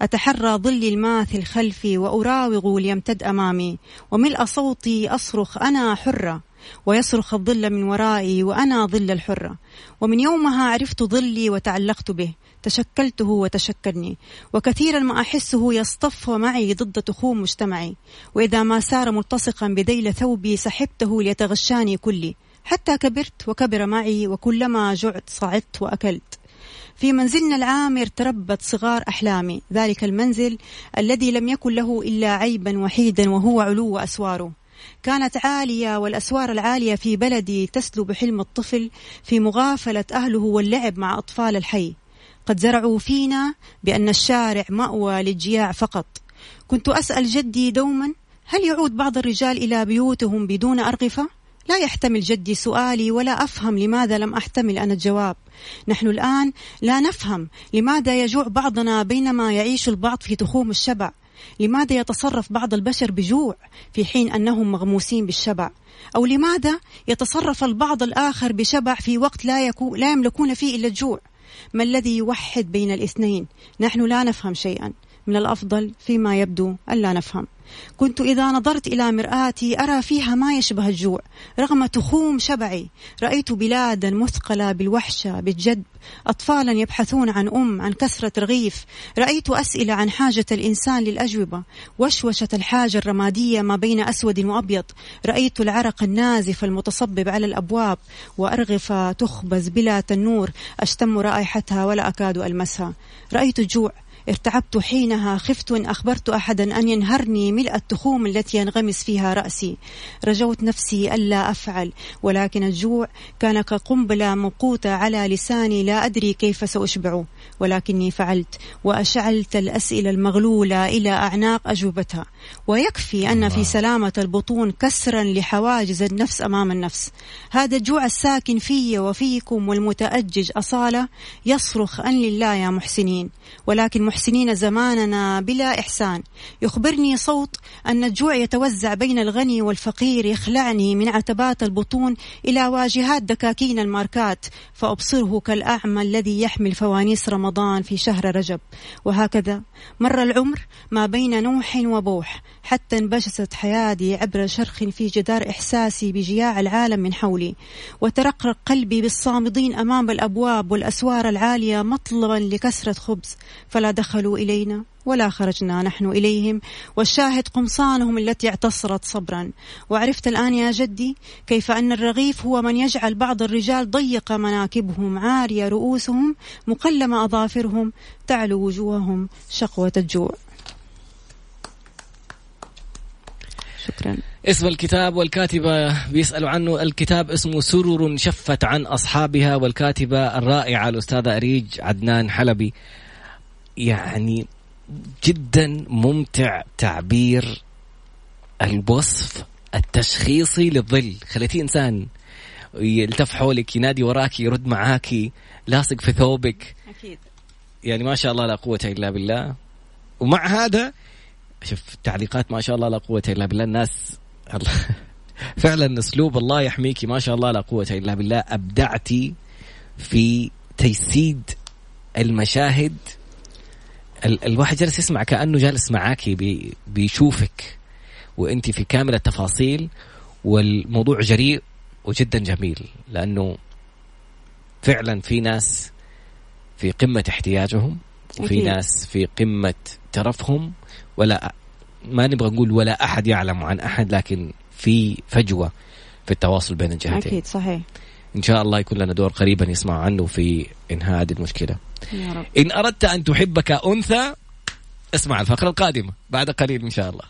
أتحرى ظلي الماثل خلفي وأراوغ ليمتد أمامي وملء صوتي أصرخ أنا حرة. ويصرخ الظل من ورائي وأنا ظل الحرة. ومن يومها عرفت ظلي وتعلقت به تشكلته وتشكلني. وكثيرا ما أحسه يصطف معي ضد تخوم مجتمعي. وإذا ما سار ملتصقا بذيل ثوبي سحبته ليتغشاني كلي. حتى كبرت وكبر معي وكلما جعت صعدت وأكلت. في منزلنا العامر تربت صغار أحلامي. ذلك المنزل الذي لم يكن له إلا عيبا وحيدا وهو علو أسواره. كانت عالية والأسوار العالية في بلدي تسلب حلم الطفل في مغافلة أهله واللعب مع أطفال الحي. قد زرعوا فينا بأن الشارع مأوى للجياع فقط. كنت أسأل جدي دوما هل يعود بعض الرجال إلى بيوتهم بدون أرغفة؟ لا يحتمل جدي سؤالي ولا أفهم لماذا لم أحتمل أنا الجواب. نحن الآن لا نفهم لماذا يجوع بعضنا بينما يعيش البعض في تخوم الشبع. لماذا يتصرف بعض البشر بجوع في حين أنهم مغموسين بالشبع؟ أو لماذا يتصرف البعض الآخر بشبع في وقت لا يكون لا يملكون فيه إلا الجوع؟ ما الذي يوحد بين الاثنين؟ نحن لا نفهم شيئا. من الأفضل فيما يبدو ألا نفهم. كنت إذا نظرت إلى مرآتي أرى فيها ما يشبه الجوع رغم تخوم شبعي. رأيت بلادا مثقلة بالوحشة بالجد أطفالا يبحثون عن أم عن كسرة رغيف رأيت أسئلة عن حاجة الإنسان للأجوبة. وشوشة الحاجة الرمادية ما بين أسود وأبيض. رأيت العرق النازف المتصبب على الأبواب. وأرغفة تخبز بلا تنور. أشتم رائحتها ولا أكاد ألمسها. رأيت الجوع. ارتعبت حينها خفت إن أخبرت أحدا أن ينهرني ملء التخوم التي ينغمس فيها رأسي. رجوت نفسي ألا أفعل ولكن الجوع كان كقنبلة موقوتة على لساني لا أدري كيف سأشبعه ولكني فعلت وأشعلت الأسئلة المغلولة إلى أعناق أجوبتها. ويكفي أن في سلامة البطون كسرا لحواجز النفس أمام النفس. هذا الجوع الساكن في وفيكم والمتأجج أصالة يصرخ أن لله يا محسنين. ولكن محسنين زماننا بلا إحسان. يخبرني صوت أن الجوع يتوزع بين الغني والفقير يخلعني من عتبات البطون إلى واجهات دكاكين الماركات فأبصره كالأعمى الذي يحمل فوانيس رمضان في شهر رجب. وهكذا مر العمر ما بين نوح وبوح حتى انبجست حياتي عبر شرخ في جدار إحساسي بجياع العالم من حولي. وترقرق قلبي بالصامدين أمام الأبواب والأسوار العالية مطلبا لكسرة خبز. فلا دخلوا إلينا ولا خرجنا نحن إليهم. والشاهد قمصانهم التي اعتصرت صبرا. وعرفت الآن يا جدي كيف أن الرغيف هو من يجعل بعض الرجال ضيق مناكبهم عارية رؤوسهم مقلمة أظافرهم تعلو وجوههم شقوة الجوع. شكرا. اسم الكتاب والكاتبة بيسألوا عنه الكتاب اسمه سرر شفت عن أصحابها والكاتبة الرائعة الأستاذة أريج عدنان حلبي. يعني جدا ممتع تعبير الوصف التشخيصي للظل. خليتيه إنسان يلتف حولك ينادي وراك يرد معاكي لاصق في ثوبك. أكيد. يعني ما شاء الله لا قوة إلا بالله. ومع هذا شوف تعليقات ما شاء الله لا قوة إلا بالله. الناس فعلا أسلوب الله يحميكي. ما شاء الله لا قوة إلا بالله. أبدعتي في تجسيد المشاهد ال الواحد جالس يسمع كأنه جالس معاكي بي بيشوفك وأنت في كامل التفاصيل والموضوع جريء وجدا جميل لأنه فعلا في ناس في قمة احتياجهم وفي ناس في قمة ترفهم ولا ما نبغى نقول ولا أحد يعلم عن أحد لكن في فجوة في التواصل بين الجهتين. أكيد صحيح. إن شاء الله يكون لنا دور قريبا يسمع عنه في إنهاء هذه المشكلة. يا رب. إن أردت أن تحبك أنثى اسمع الفقرة القادمة بعد قليل إن شاء الله.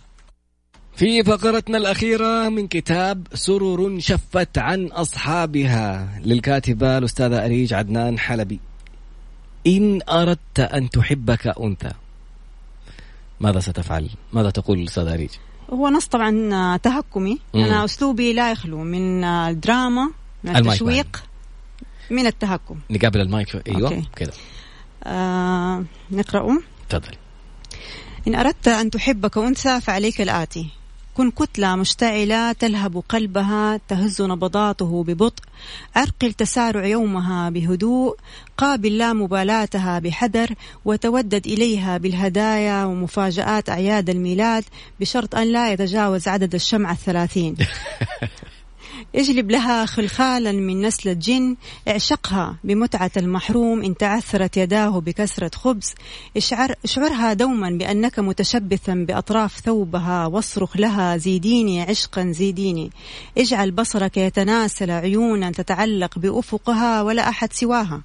في فقرتنا الأخيرة من كتاب سرر شفت عن أصحابها. للكاتبة الأستاذة أريج عدنان حلبي. إن أردت أن تحبك أنثى. ماذا ستفعل؟ ماذا تقول الأستاذ أريج؟ هو نص طبعا تهكمي. مم. أنا أسلوبي لا يخلو. من الدراما من التشويق من التهكم. نقابل المايك أيوه كذا. آه نقرأه تفضلي إن أردت أن تحبك أنثى فعليك الآتي. كن كتلة مشتعلة تلهب قلبها تهز نبضاته ببطء. عرقل تسارع يومها بهدوء. قابل لا مبالاتها بحذر. وتودد إليها بالهدايا ومفاجآت أعياد الميلاد بشرط أن لا يتجاوز عدد الشمعة الثلاثين. اجلب لها خلخالا من نسل الجن اعشقها بمتعة المحروم إن تعثرت يداه بكسرة خبز. اشعر اشعرها دوما بأنك متشبثا بأطراف ثوبها واصرخ لها زيديني عشقا زيديني. اجعل بصرك يتناسل عيونا تتعلق بأفقها ولا أحد سواها.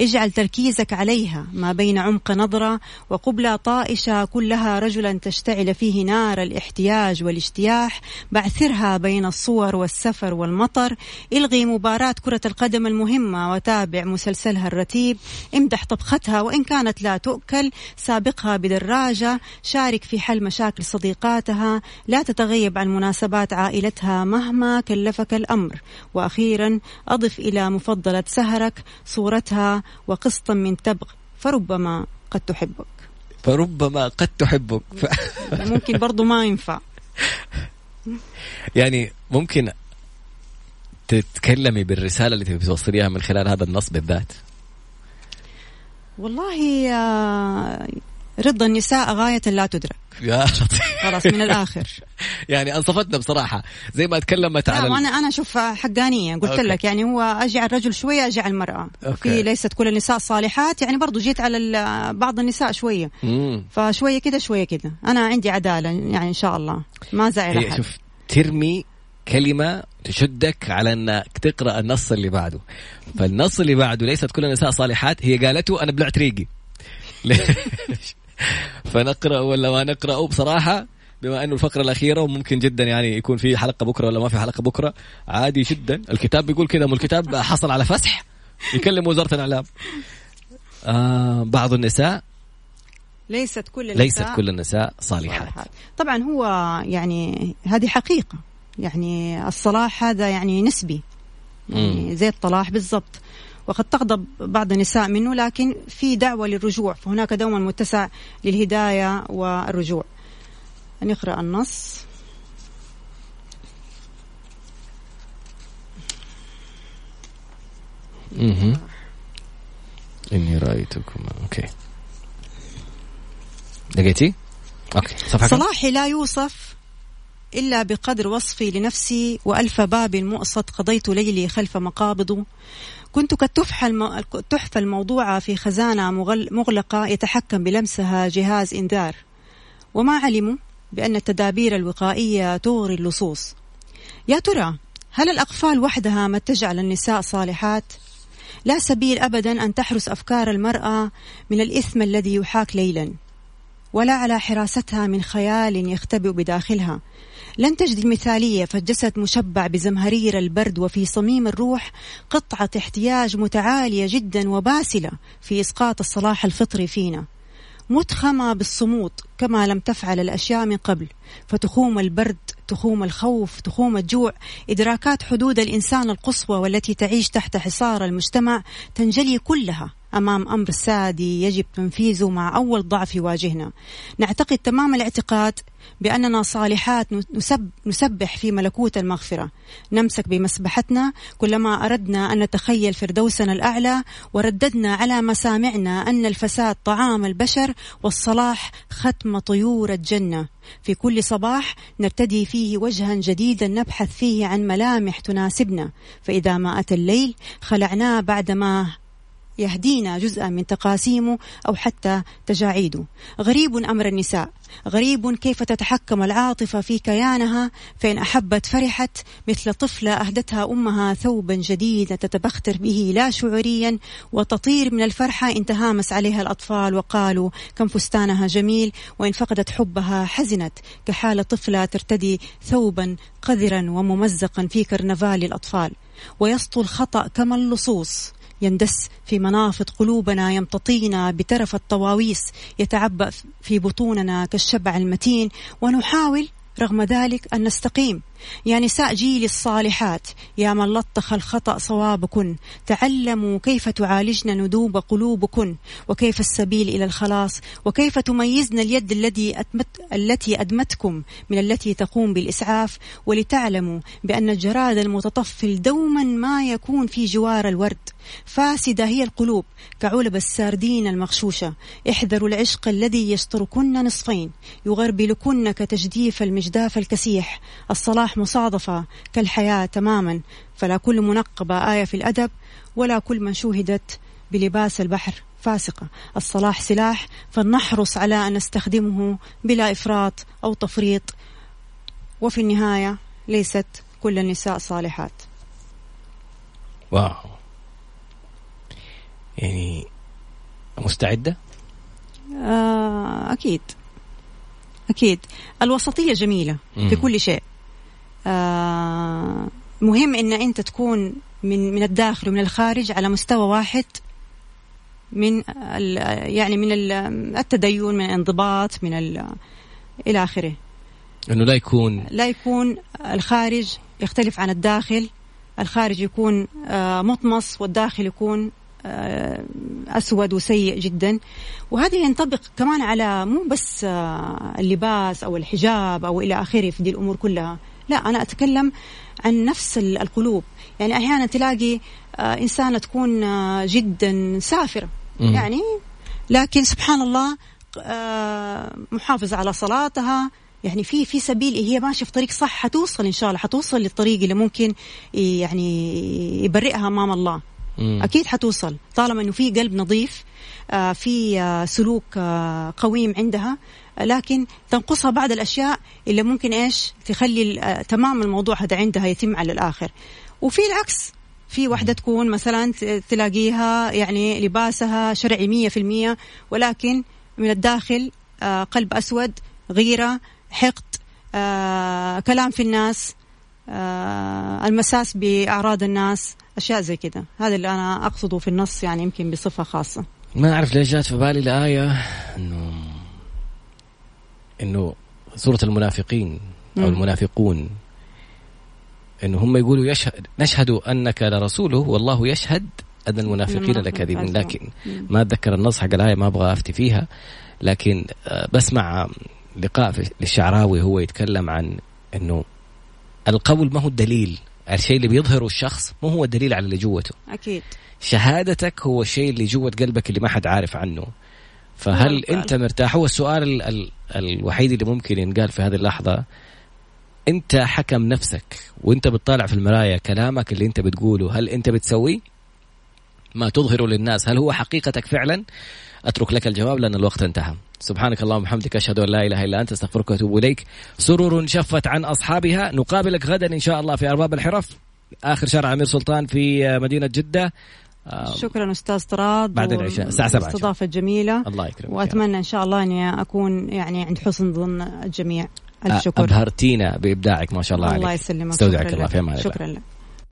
اجعل تركيزك عليها ما بين عمق نظرة وقبلة طائشة كلها رجلا تشتعل فيه نار الاحتياج والاجتياح. بعثرها بين الصور والسفر والمطر إلغي مباراة كرة القدم المهمة وتابع مسلسلها الرتيب. امدح طبختها وإن كانت لا تؤكل سابقها بدراجة. شارك في حل مشاكل صديقاتها. لا تتغيب عن مناسبات عائلتها مهما كلفك الأمر. وأخيرا أضف إلى مفضلة سهرك صورتها وقسطا من تبغ فربما قد تحبك. فربما قد تحبك. ف... ممكن برضو ما ينفع. يعني ممكن تتكلمي بالرسالة اللي تبي توصليها من خلال هذا النص بالذات؟ والله آه، رضا النساء غاية لا تدرك. يا خلاص من الآخر. يعني أنصفتنا بصراحة. زي ما تكلمت على وأنا أنا أشوف حقانية. قلت okay. لك يعني هو أجي على الرجل شوية أجي على المراه okay. في ليست كل النساء صالحات. يعني برضو جيت على بعض النساء شوية. مم. فشوية كده شوية كده. أنا عندي عدالة يعني إن شاء الله. ما زعل هي شوف ترمي كلمة تشدك على انك تقرأ النص اللي بعده. فالنص اللي بعده ليست كل النساء صالحات هي قالته أنا بلعت ريقي فنقرأ ولا ما نقراه بصراحة بما أنه الفقرة الأخيرة وممكن جدا يعني يكون في حلقة بكرة ولا ما في حلقة بكرة عادي جدا. الكتاب بيقول كذا مو الكتاب حصل على فسح؟ يكلم وزارة الإعلام. آه بعض النساء ليست كل النساء ليست كل النساء صالحات. صالحات. طبعا هو يعني هذه حقيقة. يعني الصلاح هذا يعني نسبي. يعني زي الطلاح بالضبط. وقد تغضب بعض النساء منه لكن في دعوة للرجوع فهناك دوما متسع للهداية والرجوع. نقرأ النص. إني رأيتكم okay. لقيتي؟ okay. صفحة صلاحي لا يوصف إلا بقدر وصفي لنفسي وألف باب مؤصد قضيت ليلي خلف مقابض. كنت كالتحفة التحفة الموضوعة في خزانة مغلقة يتحكم بلمسها جهاز إنذار. وما علموا بأن التدابير الوقائية تغري اللصوص. يا ترى هل الأقفال وحدها ما تجعل النساء صالحات؟ لا سبيل أبدا أن تحرس أفكار المرأة من الإثم الذي يحاك ليلا. ولا على حراستها من خيال يختبئ بداخلها. لن تجد المثالية فالجسد مشبع بزمهرير البرد وفي صميم الروح قطعة احتياج متعالية جدا وباسلة في إسقاط الصلاح الفطري فينا. متخمة بالصمود كما لم تفعل الأشياء من قبل فتخوم البرد تخوم الخوف تخوم الجوع. إدراكات حدود الإنسان القصوى والتي تعيش تحت حصار المجتمع تنجلي كلها. أمام أمر سادي يجب تنفيذه مع أول ضعف يواجهنا نعتقد تمام الاعتقاد بأننا صالحات نسب نسبح في ملكوت المغفرة. نمسك بمسبحتنا كلما أردنا أن نتخيل فردوسنا الأعلى ورددنا على مسامعنا أن الفساد طعام البشر والصلاح ختم طيور الجنة. في كل صباح نرتدي فيه وجها جديدا نبحث فيه عن ملامح تناسبنا. فإذا ما أتى الليل خلعناه بعدما يهدينا جزءا من تقاسيمه أو حتى تجاعيده. غريب أمر النساء. غريب كيف تتحكم العاطفة في كيانها فإن أحبت فرحت مثل طفلة أهدتها أمها ثوبا جديدا تتبختر به لا شعوريا وتطير من الفرحة. إن تهامس عليها الأطفال وقالوا كم فستانها جميل وإن فقدت حبها حزنت. كحال طفلة ترتدي ثوبا قذرا وممزقا في كرنفال الأطفال. ويسطو الخطأ كما اللصوص. يندس في منافذ قلوبنا يمتطينا بترف الطواويس يتعبأ في بطوننا كالشبع المتين ونحاول رغم ذلك أن نستقيم. يا نساء جيل الصالحات يا من لطخ الخطأ صوابكن تعلموا كيف تعالجن ندوب قلوبكن وكيف السبيل إلى الخلاص وكيف تميزن اليد الذي أدمت التي أدمتكم من التي تقوم بالإسعاف ولتعلموا بأن الجراد المتطفل دوما ما يكون في جوار الورد. فاسدة هي القلوب كعلب الساردين المغشوشة. احذروا العشق الذي يشطركن نصفين يغربلكن كتجديف المجداف الكسيح. الصلاح مصادفة كالحياة تماما فلا كل منقبة آية في الأدب ولا كل من شوهدت بلباس البحر فاسقة. الصلاح سلاح فلنحرص على أن نستخدمه بلا إفراط أو تفريط. وفي النهاية ليست كل النساء صالحات. واو. يعني مستعدة؟ آه أكيد. أكيد. الوسطية جميلة. في كل شيء. مهم أن أنت تكون من من الداخل ومن الخارج على مستوى واحد من يعني من التدين من الانضباط من إلى آخره. إنه لا يكون لا يكون الخارج يختلف عن الداخل. الخارج يكون آه، مطمس والداخل يكون آه، أسود وسيء جدا. وهذا ينطبق كمان على مو بس آه، اللباس أو الحجاب أو إلى آخره في دي الأمور كلها. لا أنا أتكلم عن نفس القلوب. يعني أحيانا تلاقي إنسانة تكون جدا سافرة. يعني لكن سبحان الله محافظه على صلاتها. يعني في في سبيل هي ماشية في طريق صح حتوصل إن شاء الله حتوصل للطريق اللي ممكن يعني يبرئها أمام الله. مم. أكيد حتوصل طالما إنه في قلب نظيف آه في آه سلوك آه قويم عندها. لكن تنقصها بعض الأشياء اللي ممكن إيش تخلي آه، تمام الموضوع هذا عندها يتم على الآخر. وفي العكس في واحدة تكون مثلا تلاقيها يعني لباسها شرعي مية في المية ولكن من الداخل آه، قلب أسود غيرة حقد آه، كلام في الناس المساس بأعراض الناس أشياء زي كذا هذا اللي أنا أقصده في النص يعني يمكن بصفة خاصة. ما أعرف ليش جات في بالي الآية إنه إنه سورة المنافقين أو المنافقون إنه هم يقولوا يشهد نشهد أنك لرسوله والله يشهد أن المنافقين لكاذبون. لكن ما أتذكر النص حق الآية ما أبغى أفتي فيها لكن آه، بسمع لقاء للشعراوي هو يتكلم عن إنه القول ما هو الدليل الشيء اللي بيظهره الشخص مو هو الدليل على اللي جوته. أكيد. شهادتك هو الشيء اللي جوة قلبك اللي ما حد عارف عنه. فهل انت مرتاح؟ هو السؤال ال ال الوحيد اللي ممكن ينقال في هذه اللحظة. انت حكم نفسك وانت بتطالع في المرايه كلامك اللي انت بتقوله هل انت بتسويه ما تظهره للناس. هل هو حقيقتك فعلا؟ اترك لك الجواب لأن الوقت انتهى. سبحانك اللهم وبحمدك أشهد أن لا إله إلا أنت أستغفرك وأتوب إليك. سرور شفت عن أصحابها. نقابلك غدا إن شاء الله في أرباب الحرف. آخر شارع أمير سلطان في مدينة جدة. شكرا أستاذ طراد بعد العشاء الساعة 7 الاستضافه الجميله الله يكرمك. وأتمنى إن شاء الله إني أكون يعني عند حسن ظن الجميع الف شكر أبهرتينا بإبداعك ما شاء الله عليك. الله يسلمك. استودعك الله في أمان شكرا لك.